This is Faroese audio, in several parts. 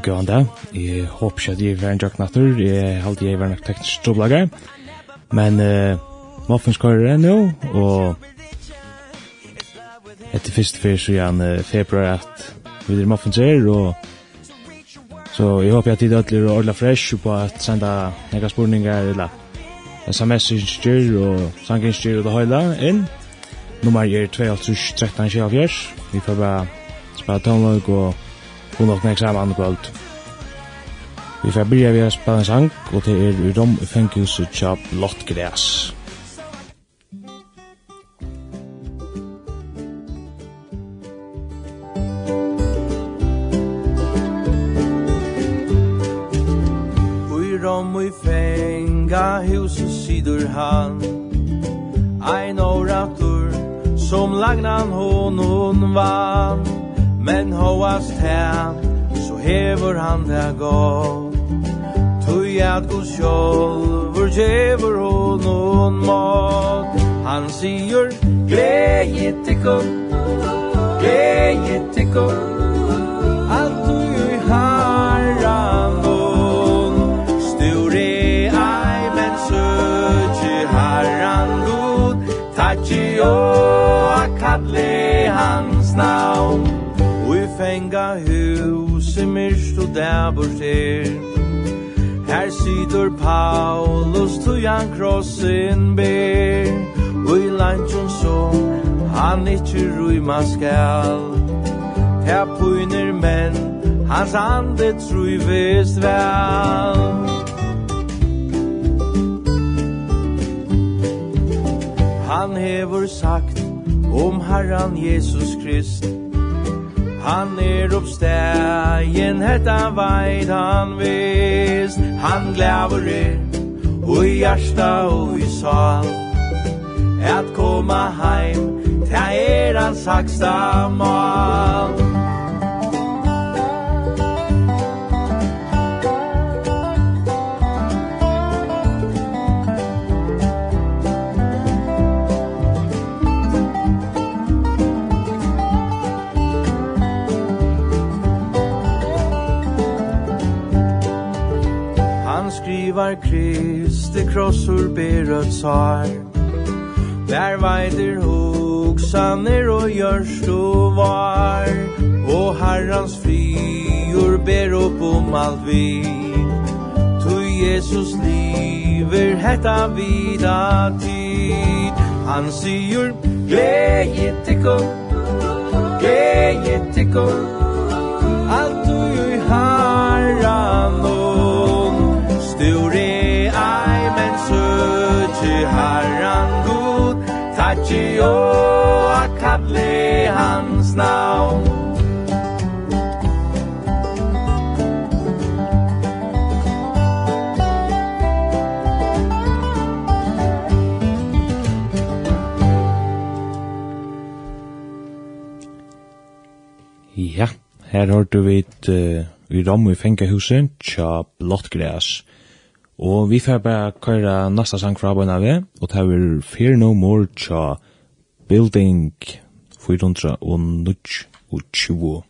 og gøy anda. Jeg håper ikke at jeg var en jakk natter, jeg halte jeg var nok teknisk troblager. Men uh, Muffins kører enn nå, og etter første fyr så gjerne uh, februar at vi er Muffins her, og så jeg håper at jeg dødler og ordla fresh på at senda nega spurningar, eller sms-instyr og sanginstyr og det høyla inn. Nummer er 2.13.24, vi får bare spara tonlog og hun nok nek saman andre kvöld. Vi får byrja vi har spela en sang, og det er i rom i fenghuset tja blått græs. Ui rom i fenga huset sidur han, ein oratur som lagnan honon vann. Men hoast her Så hever han det gott. Tui at god sjolver Gjever hon hon mat. Han sier Gleie tikkum Gleie tikkum Alt du i harran hon Sture ei men søtje harran god Tatsi og akalle du der bort Her sitter Paulus til han krossen ber. Og i lantjon så han ikkje rujma skal. Her puiner menn hans ande truyves vel Han hevur sagt om Herran Jesus Krist. Han er oppstegen, hetta veit han vist Han glæver er, og i hjärsta og i sal. At koma heim, ta er hans haksta mal. Tar Kristi krossur berød sar Der veider hoksaner og gjørst og var. Og herrans frior ber opp om alt vi. Tu Jesus liver hetta vida tid. Han sier Gleje tikkum Gleje tikkum Alt du i herran og Ti å a kalle hans navn Ja, her hørte vi et uh, i ramme i Fengahuset, tja blått græs. Og vi får bare køyre nasta sang fra Abba Nave, og det er Fear No More Cha Building 400 og Nudge og 20.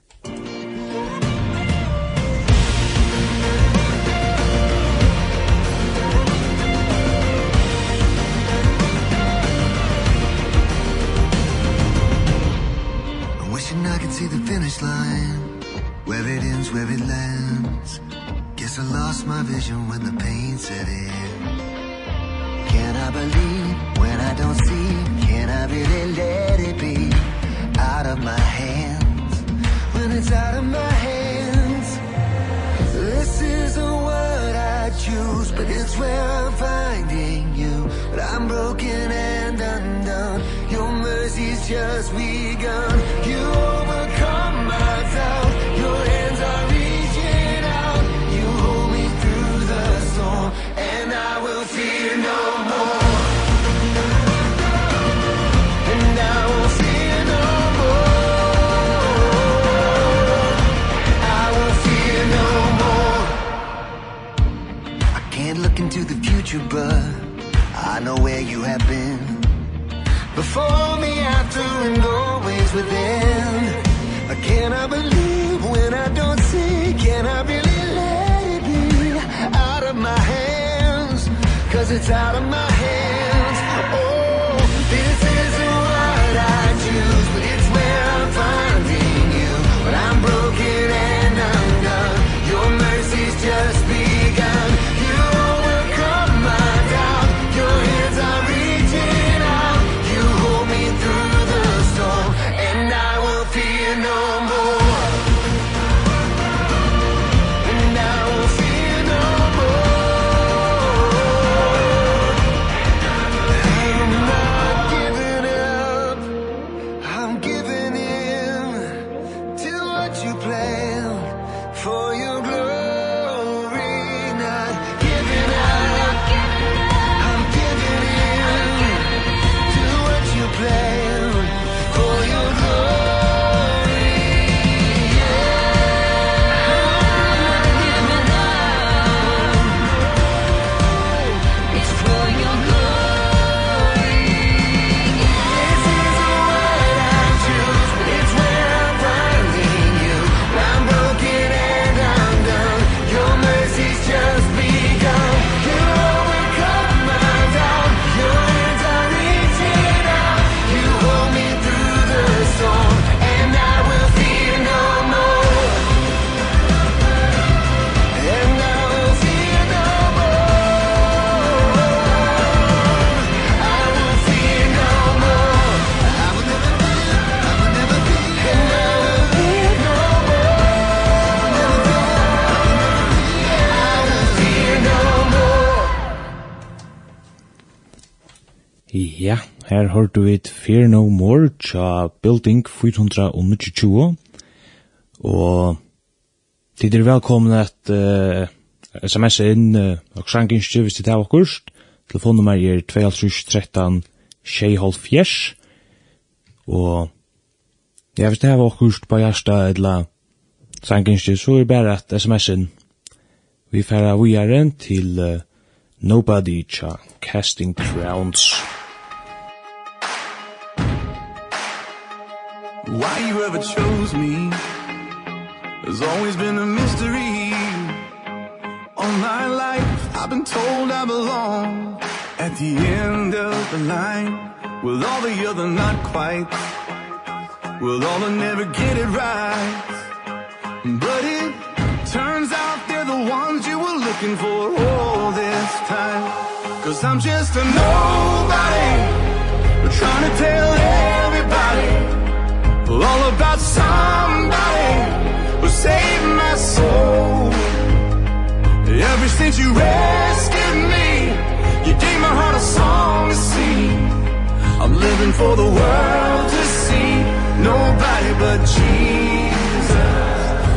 just begun. You overcome my doubt. Your hands are reaching out. You hold me through the storm and i will fear no more. And i will fear no more. I will fear no more. I can't look into the future but i know where you have been. Before me, out through and always within Can I believe when I don't see? Can I really let it be out of my hands? Cause it's out of my hands Her hørte vi et Fear No More tja Building 422. Og tid er velkomne at uh, sms inn uh, og sjankinskje hvis det er akkurst. Telefonnummer er 213 Sheihol Fjers. Og ja, hvis det er akkurst på hjärsta eller sjankinskje så er det bare at sms inn. Vi færa vi til uh, Nobody tja Casting Crowns. Nobody Why you ever chose me? Has always been a mystery All my life I've been told I belong. At the end of the line With all the other not quite? With all the never get it right? But it turns out they're the ones you were looking for all this time. Cause I'm just a nobody Trying to tell everybody All about somebody who saved my soul. Ever since you rescued me You gave my heart a song to sing. I'm living for the world to see. Nobody but Jesus.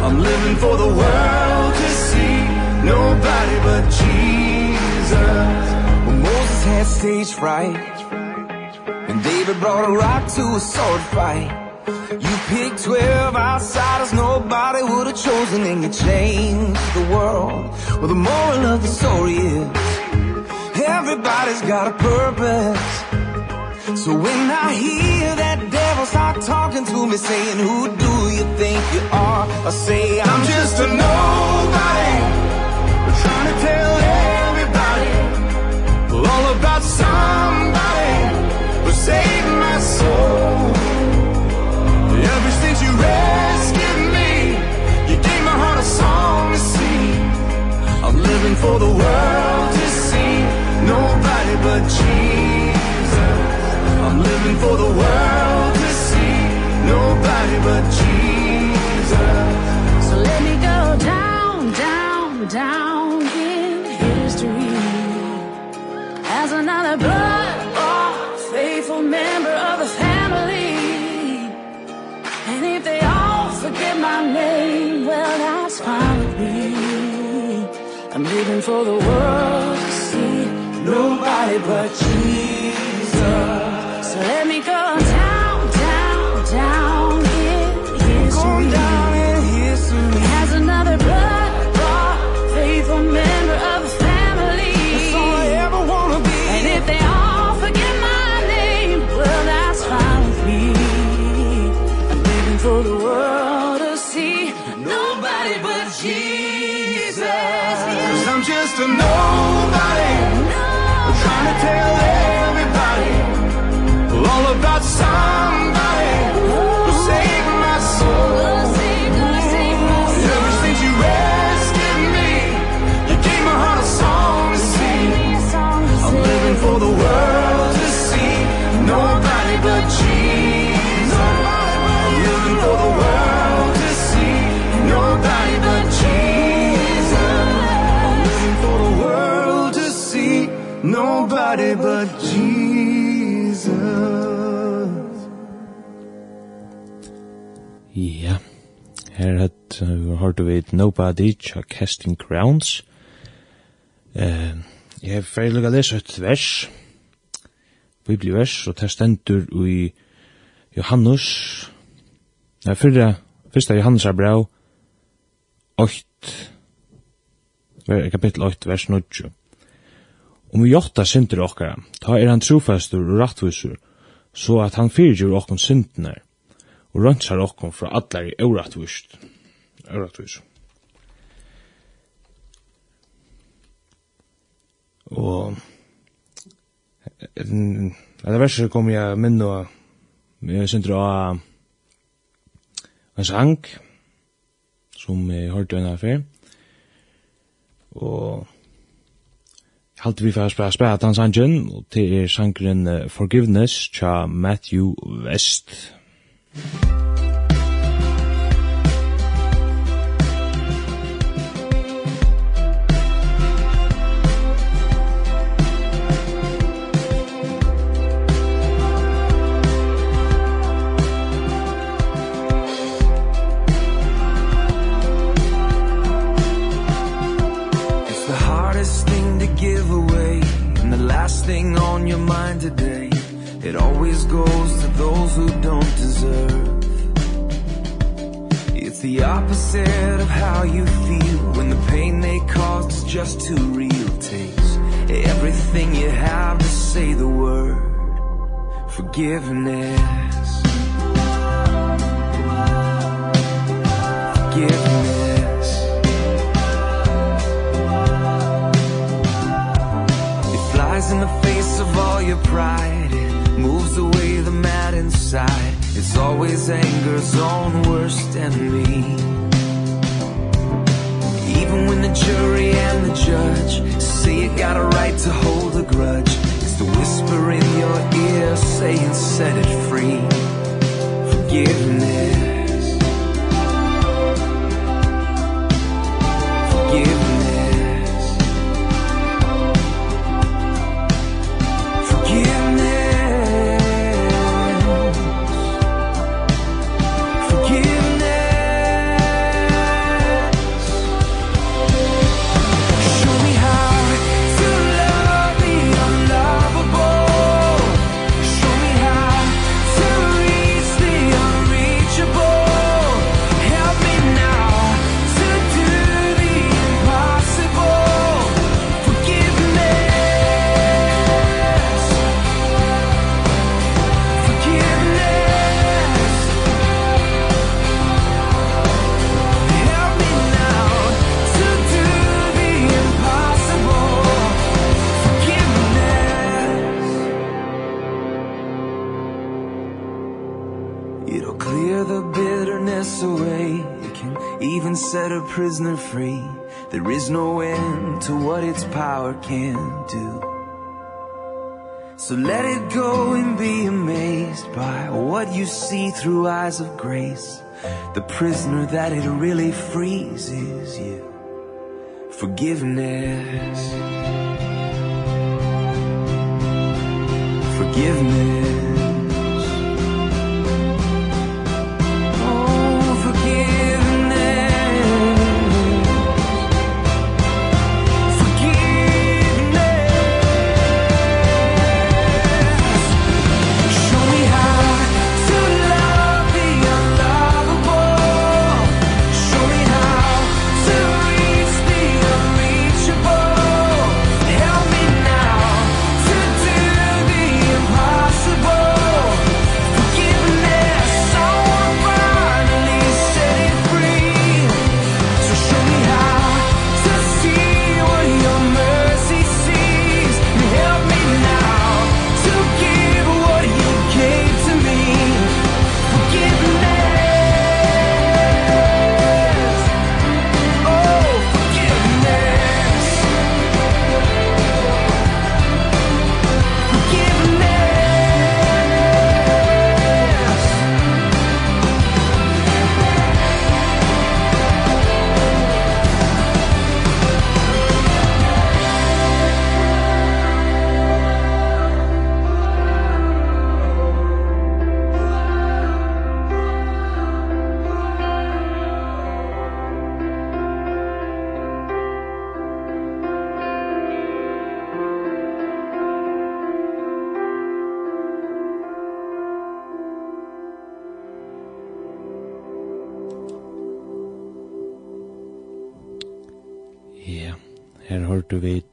I'm living for the world to see. Nobody but Jesus. When Moses had stage fright And David brought a rock to a sword fight You picked 12 outsiders nobody would have chosen And you changed the world. Well, the moral of the story is Everybody's got a purpose. So when I hear that devil start talking to me Saying, who do you think you are? I say, I'm, I'm just a nobody Trying to tell everybody All about somebody Who saved my soul rescued me. You gave my heart a song to sing. I'm living for the world to see. Nobody but Jesus. I'm living for the world to see. Nobody but Jesus. So let me go down, down, down in history. As another blood, faithful member of the family say my name well that's fine with me. I'm living for the world to see. Nobody but Jesus. So let me go down just a nobody, nobody. Trying to tell hørt vi Nobody tja Casting Grounds. Uh, jeg har ferdig å lese et vers, bibelvers, og det stender i Johannes, nei, fyrre, fyrsta Johannes er bra, 8, kapittel 8, vers 9. Om vi jotta synder okkara, ta er han trofastur og rattvisur, så at han fyrirgjur okkon syndene, og rønsar okkon fra allar i eurattvist øretvis. Og det verset kom jeg minn og jeg synes det var en sang som jeg hørte enn her og jeg halte vi for å spille spille den sangen og til er sangren Forgiveness tja Matthew West Musik There is no end to what its power can do. So let it go and be amazed by what you see through eyes of grace. The prisoner that it really frees is you. Forgiveness. Forgiveness.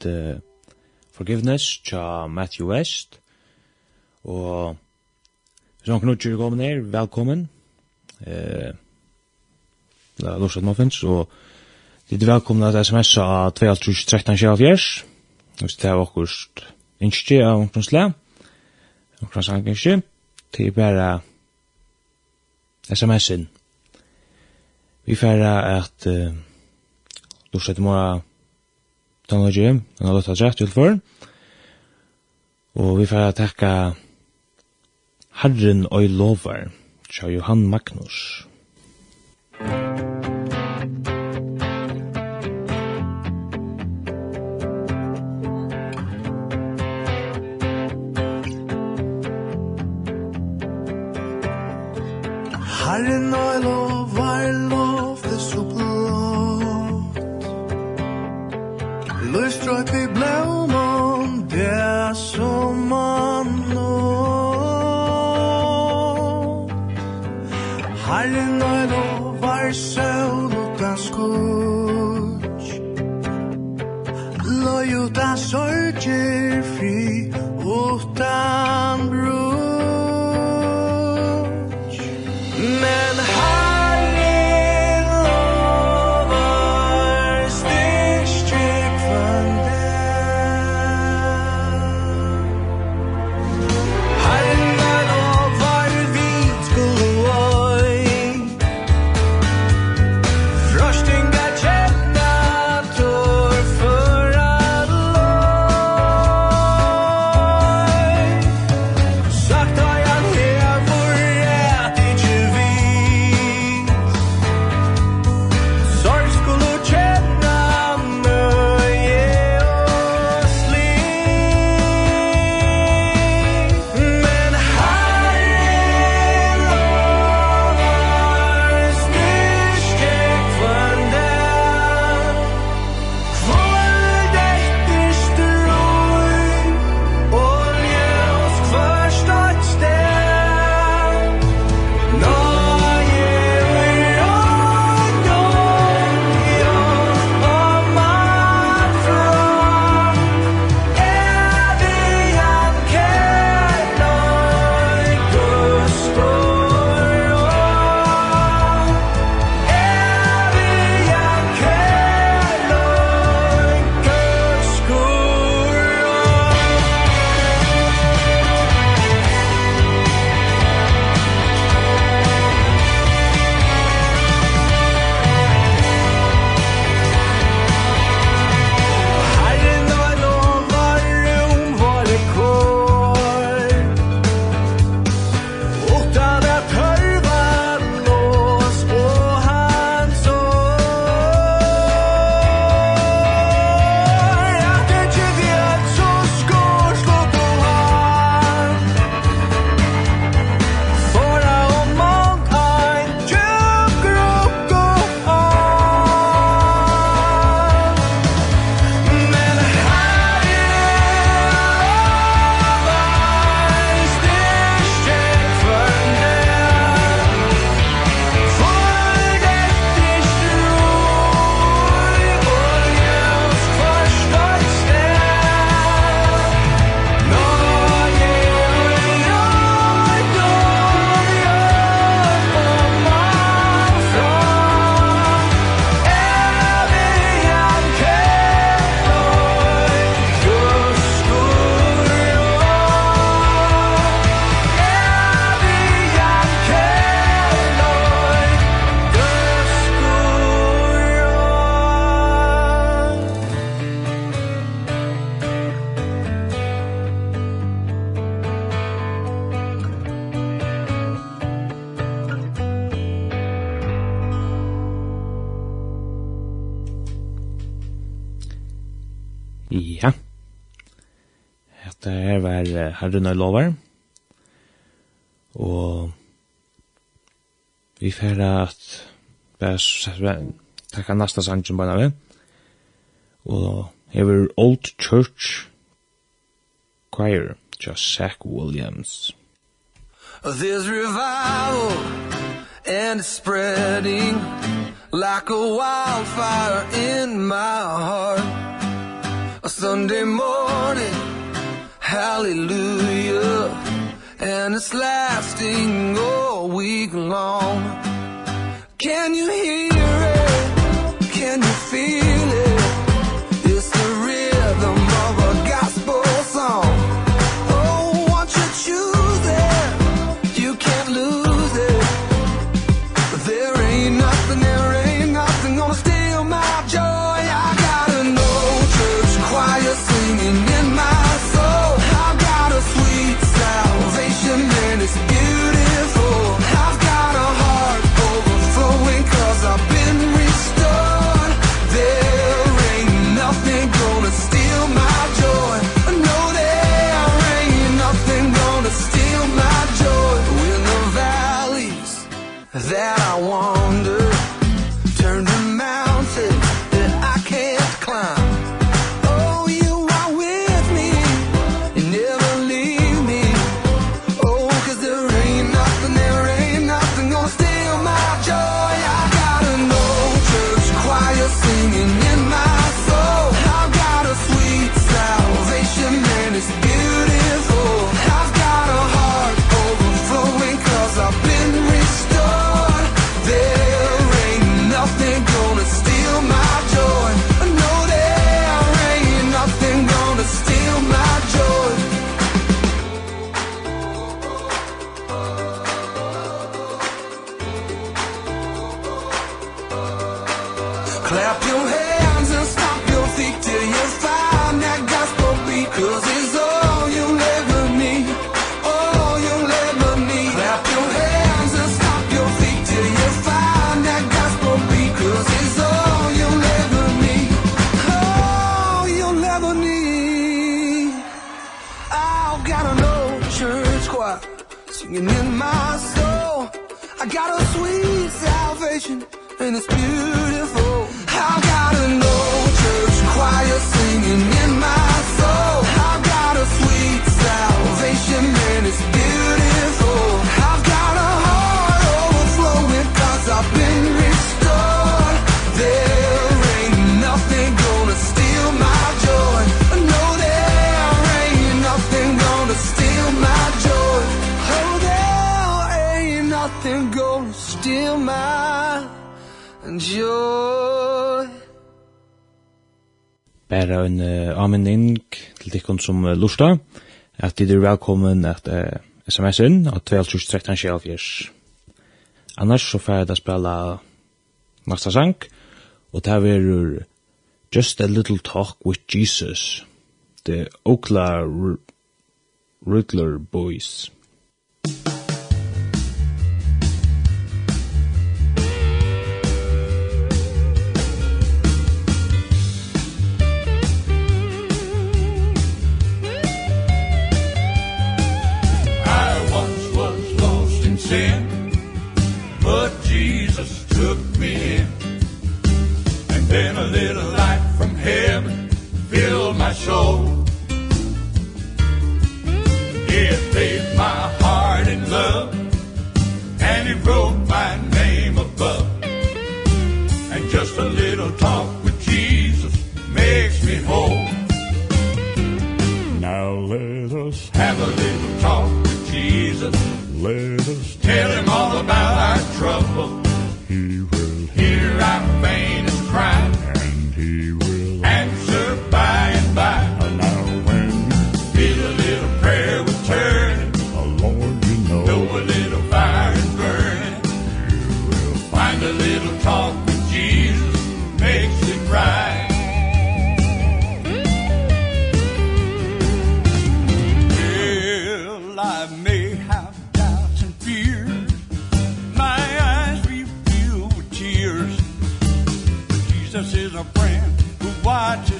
vid uh, Forgiveness tja Matthew West. Og hvis noen knutjer kommer ned, velkommen. Eh, det er Muffins, og det er velkommen at sms av 2.13.24. Hvis det er akkurat innskje av ungdomsle, akkurat sanginnskje, til bare SMS in. Vi færre at uh, Lorsat Muffins teknologi, han har låta rett utfor. Og vi får takka Herren og lovar, tja Johan Magnus. Herren og lovar, at det blev er herren er lover. Og vi fer at takka nasta sangen bara vi. Og hever Old Church Choir, just Zach Williams. There's revival and it's spreading like a wildfire in my heart. A Sunday morning hallelujah. And it's lasting all week long. Can you hear joy Bara en uh, aminning til dikkon som uh, lusta at dit er velkommen at uh, sms inn at 12.13.24 Annars så færre det spela nasta sang og det verur Just a Little Talk with Jesus. The Okla Riddler Boys. sin But Jesus took me in. And then a little light from heaven Filled my soul. He had my heart in love And he wrote my name above. And just a little talk with Jesus Makes me whole. a friend who watches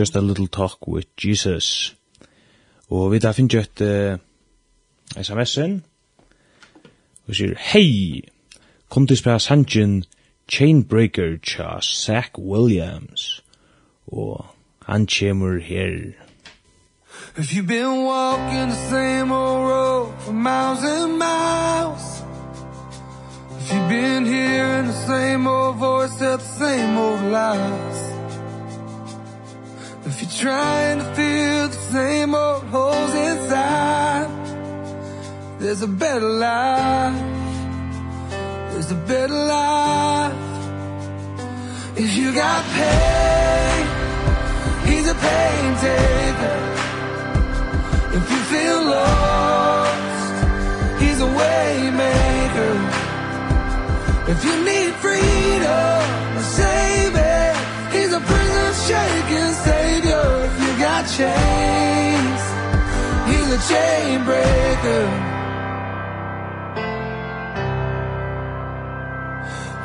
just a little talk with Jesus. Og vi da finner jo et uh, sms-en, og sier, Hei, kom til spra sanjen Chainbreaker tja Zach Williams, og han kommer her. If you've been walking the same old road for miles and miles If you've been hearing the same old voice at the same old lies If you're trying to fill the same old holes inside There's a better life. There's a better life. If you got pain He's a pain taker. If you feel lost He's a way maker If you need freedom a savior, He's a prison shaking savior my chains. He's a chain breaker.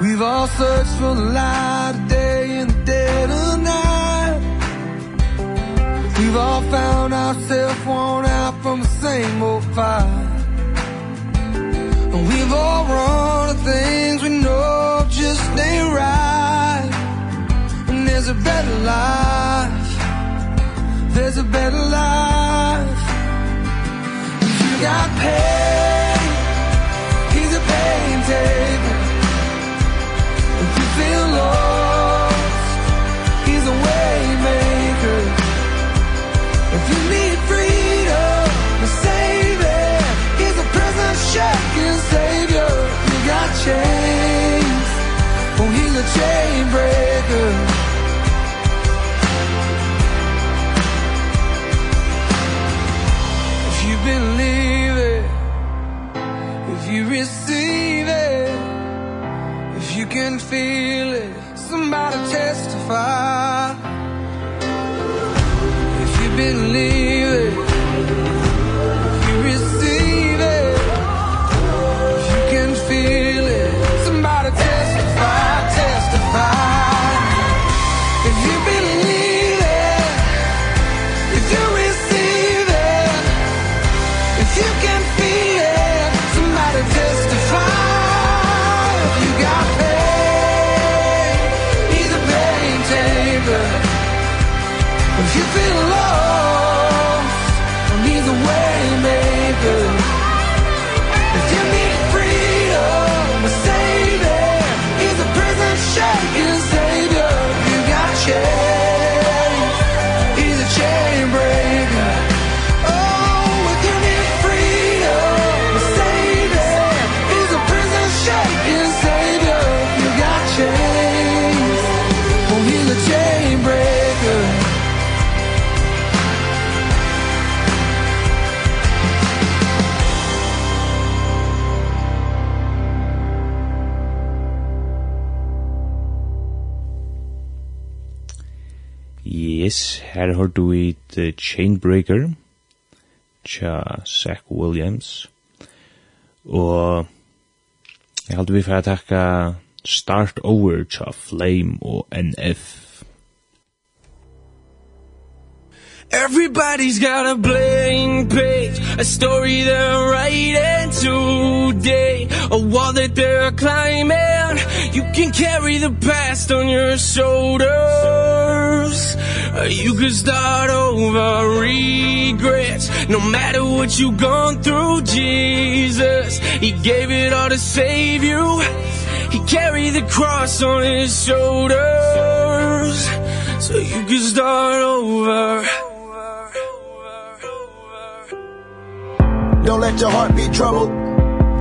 We've all searched for the light of day and the dead of night. We've all found ourselves worn out from the same old fire And we've all run to things we know just ain't right. And there's a better life there's a better life. If you got pain. He's a pain taker. If you feel lost. He's a way maker If you need freedom a savior He's a prison shaking savior. You got chains. Oh, he's a chain breaker. believe it. If you receive it If you can feel it Somebody testify. If you believe feel love. Eyes, her har du i The Chainbreaker, tja Zach Williams, og jeg halte vi for å takka Start Over tja Flame og NF, Everybody's got a blank page A story they're writing today A wall that they're climbing You can carry the past on your shoulders. You can start over regrets No matter what you've gone through, Jesus He gave it all to save you. He carried the cross on his shoulders. So you can start over Don't let your heart be troubled.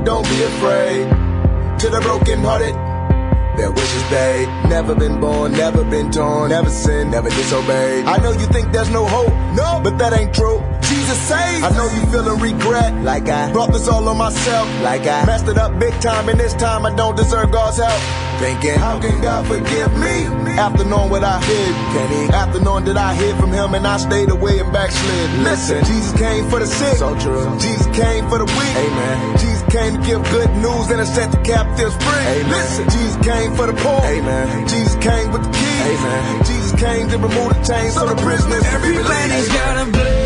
Don't be afraid. To the broken hearted Their wishes they Never been born, never been torn Never sinned, never disobeyed. I know you think there's no hope No, but that ain't true. Jesus saves. I know you feeling regret Like I Brought this all on myself Like I Messed it up big time And this time I don't deserve God's help. Thinking, how can God forgive me? After knowing what I hid, can he? After knowing that I hid from him and I stayed away and backslid. Listen, Jesus came for the sick. So true. Jesus came for the weak. Amen. Jesus came to give good news and to set the captives free. Amen. Listen, Jesus came for the poor. Amen. Jesus came with the keys. Amen. Jesus came to remove the chains so the prisoners. Every plan Everybody's got a blue.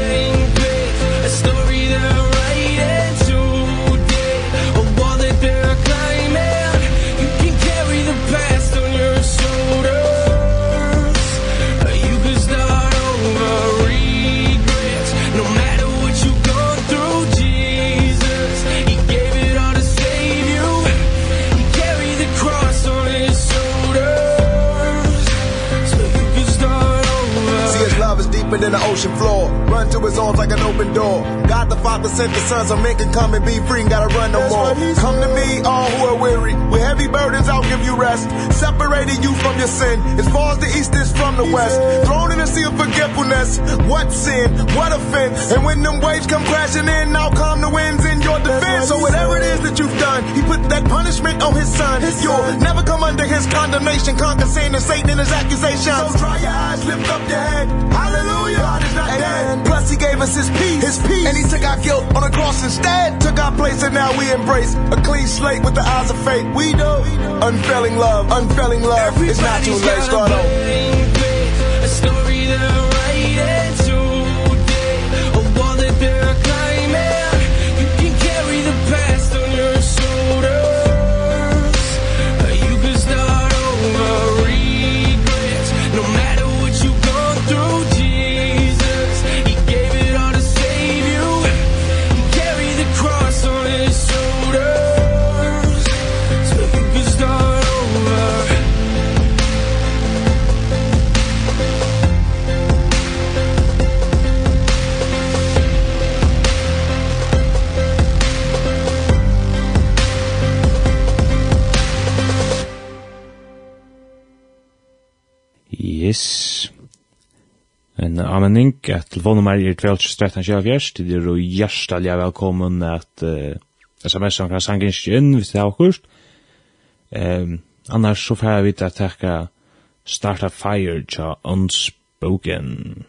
swimming in the ocean floor. Run to his arms like an open door. God the Father sent the Son so men can come and be free and gotta run no That's more. Come to me all who are weary. With heavy burdens I'll give you rest separated you from your sin. As far as the east is from the west. Thrown in a sea of forgetfulness. What sin, what offense? And when them waves come crashing in Now come the winds in your defense. So whatever it is that you've done He put that punishment on his son. You'll never come under his condemnation. Conquer sin and Satan and his accusations. So dry your eyes, lift up your head. Hallelujah, God is not dead. Plus he gave us his peace, his peace. And he took our guilt on the cross instead. Took our place and now we embrace A clean slate with the eyes of faith. We know unfailing love, unfailing I'm love. Everybody's it's not too late, start over. påminning at telefonnummer er 1213-27, det er jo hjertelig velkommen at uh, sms-en fra inn hvis det er akkurat. Um, annars så får jeg vite at jeg skal starta fire til Unspoken. Unspoken.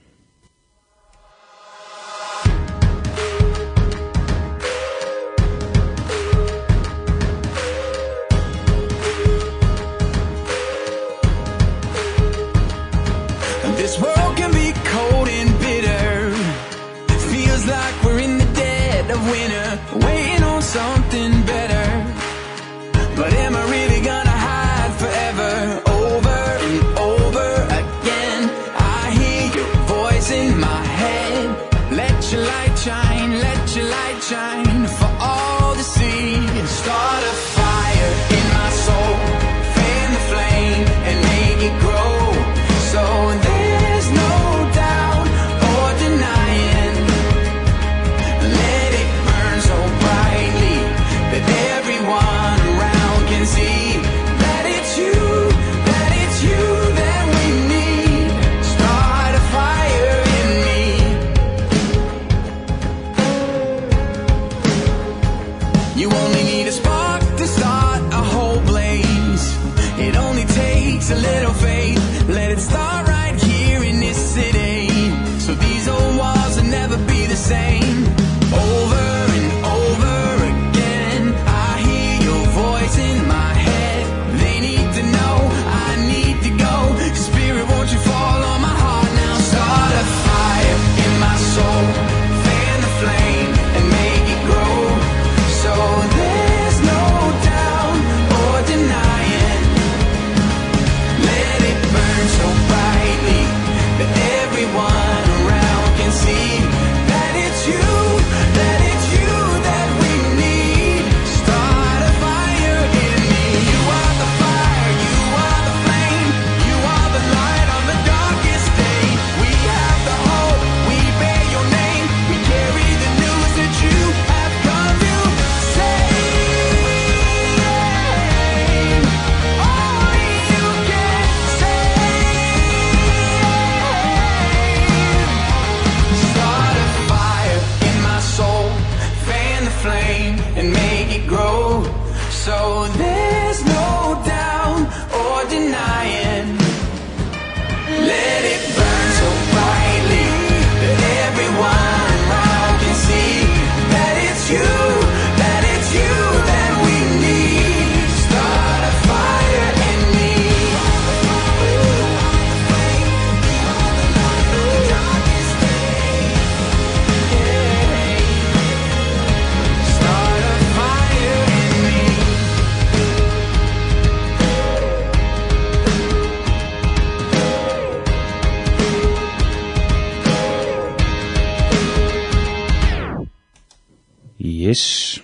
Yes.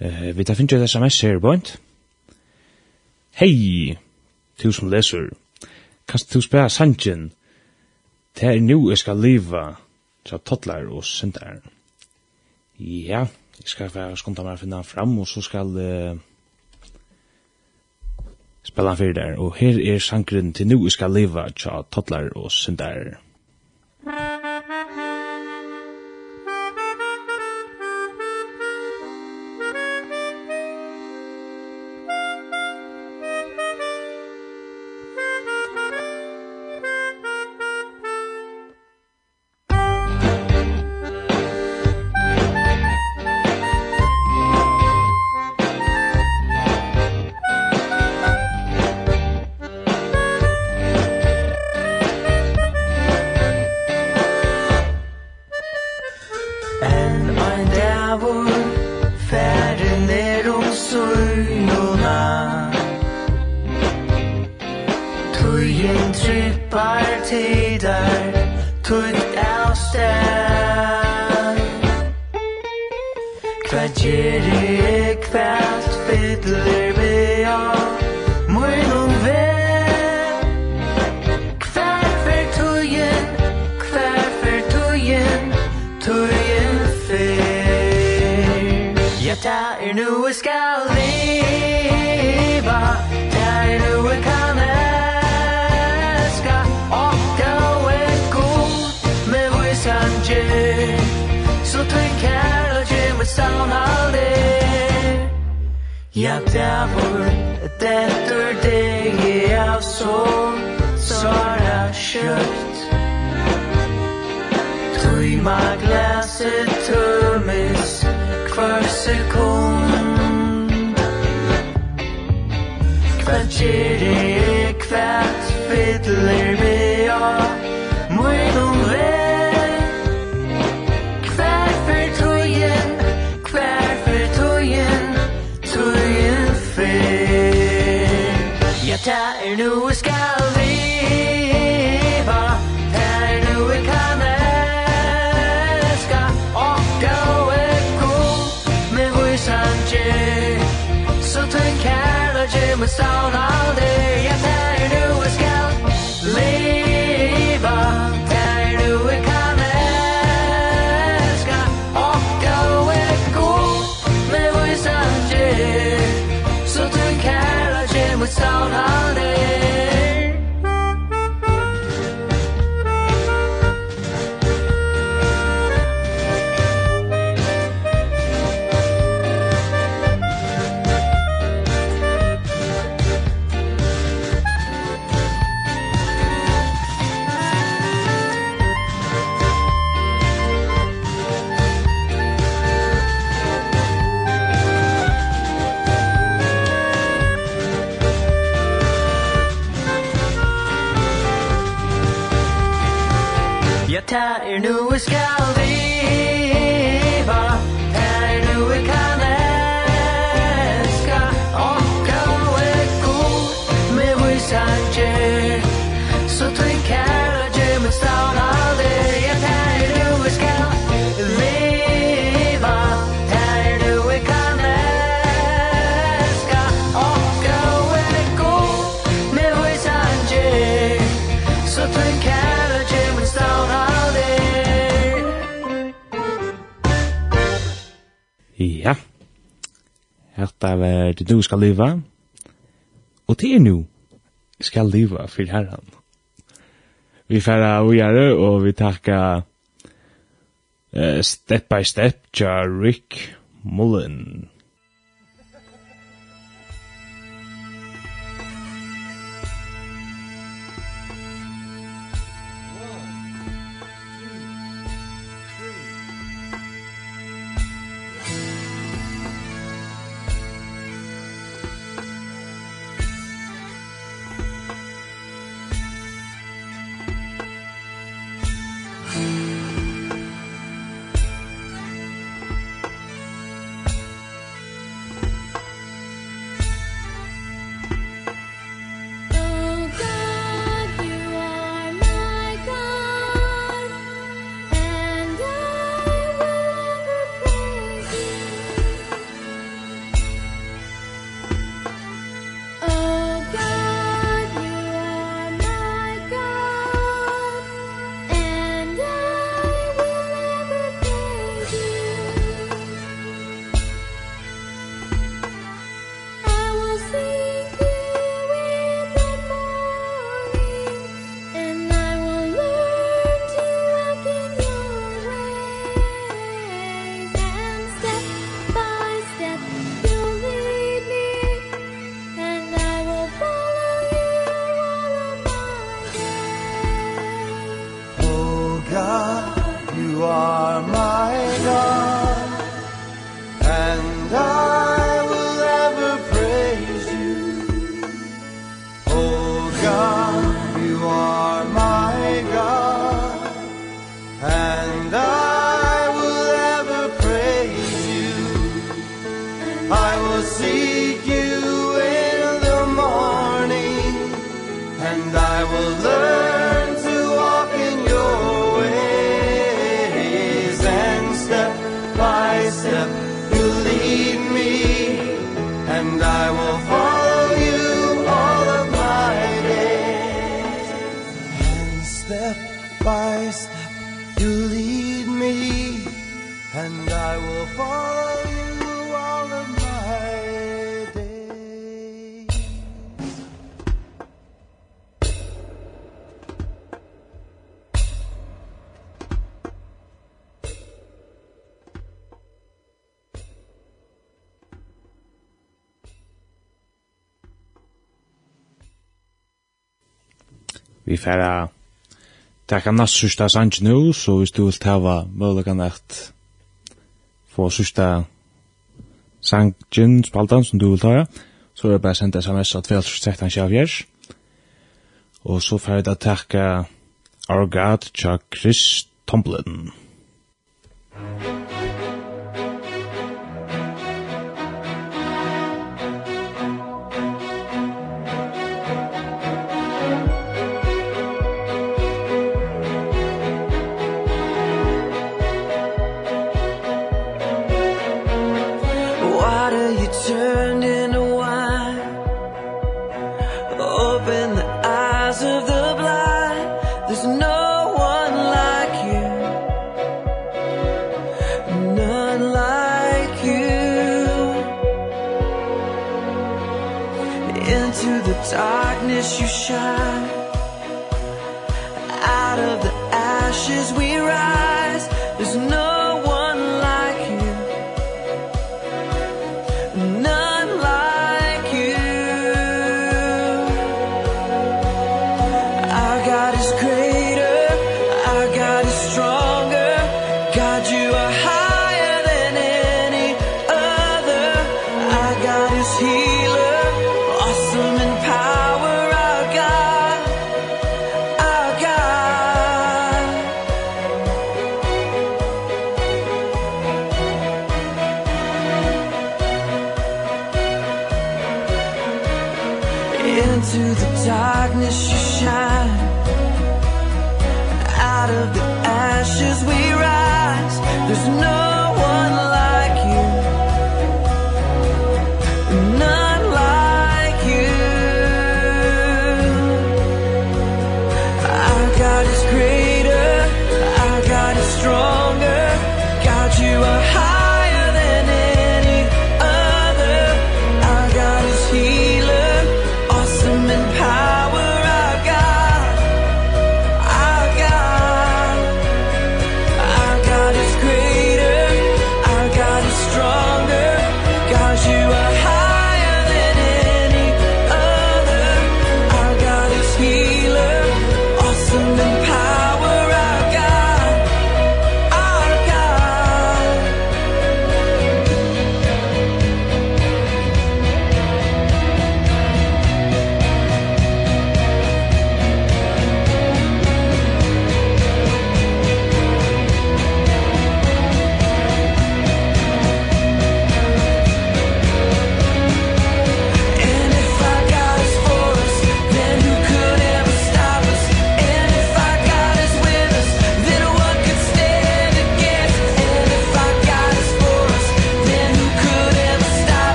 Eh, vi tar finnes jo et sms her, Bont. Hei, du som leser. Kast du spela sanjen. Det er nu jeg skal liva, at tottlar og sindar. Ja, jeg skal være skunta meg finna fram, og så skal uh, spela fyrir der. Og her er sangren til nu jeg skal liva, at tottlar og sindar. could outstand Hva gjer i kvart Fiddler vi av Møynum ved Hver fer tøyen Hver fer tøyen Tøyen fer. Ja, er nu skal vi Ja, dævor, dættur degi av sol, svara kjøtt. Tøyma glaset tømmes, hver sekund. Hver vit nu skal leva. Og det er nu skal leva for Herren. Vi færa og gjøre, og vi takka uh, step by step, ja Rick Mullen. vi færa takka næst sørsta sanj nu, så hvis du vil tava møllagan at få sørsta sangen spaltan som du vil tava, så er det bare sendt sms at vel sørsta sjavjers. Og så færa da takka Our God, Chuck Chris Tomlin. Thank you. as you shine. Out of the ashes we rise.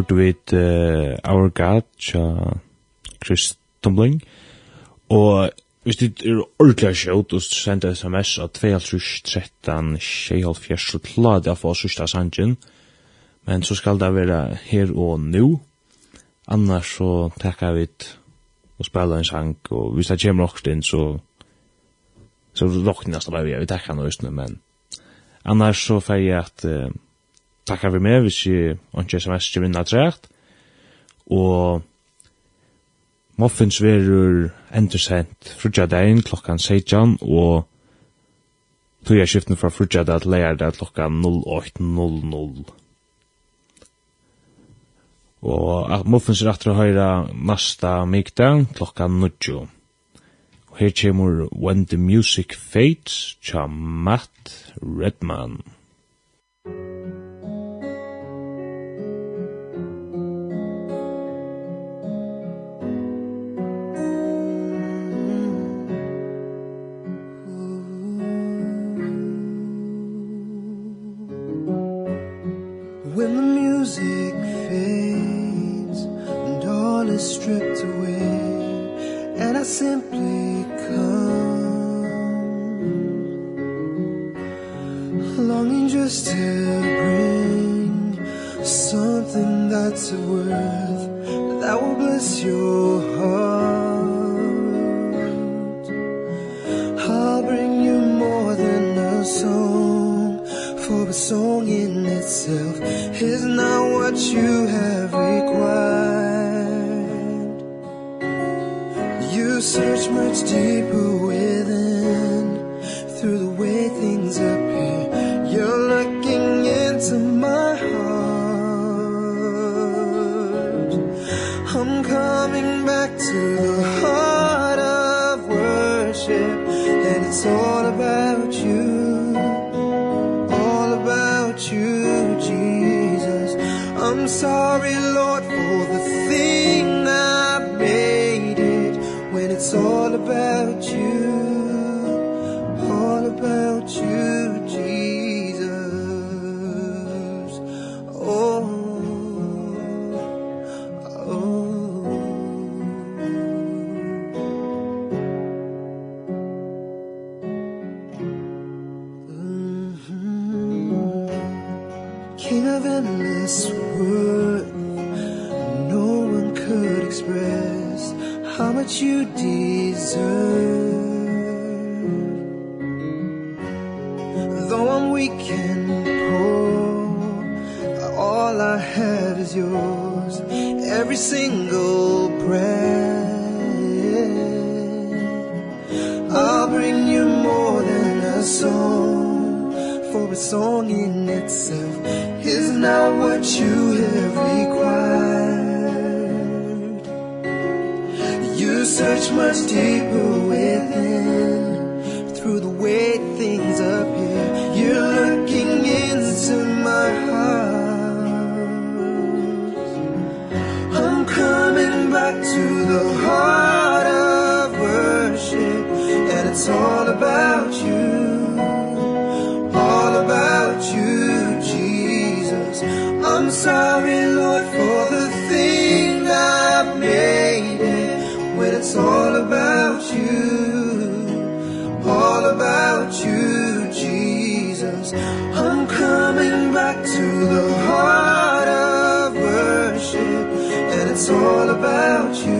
hørte vi et uh, Our God tja Chris Tumbling. Og hvis du er ordentlig sjøt og sender sms av 2.13 2.14 så klarer jeg å få sørste sangen men så skal det være her og nå. Annars så takker vi et og spela en sang og hvis det kommer også inn så så råkner jeg bare vi takker noe men annars så får jeg at uh, takkar vi med hvis jeg ikke sms ikke vinner trekt, og Muffins verur endersendt frutja dagen klokkan 16 og tog jeg skiften fra frutja dag til leir dag klokkan 08.00. Og at Muffins er atter å høyra nasta mikdag klokkan 9. Og her kommer When the Music Fades tja Matt Redman. Thank. is yours. Every single breath I'll bring you more than a song for a song in itself. Is not what you have required. You search much deeper within through the way things appear. It's all about you. All about you, Jesus. I'm sorry, Lord, for the thing I've made it. When it's all about you. All about you, Jesus. I'm coming back to the heart of worship. And it's all about you.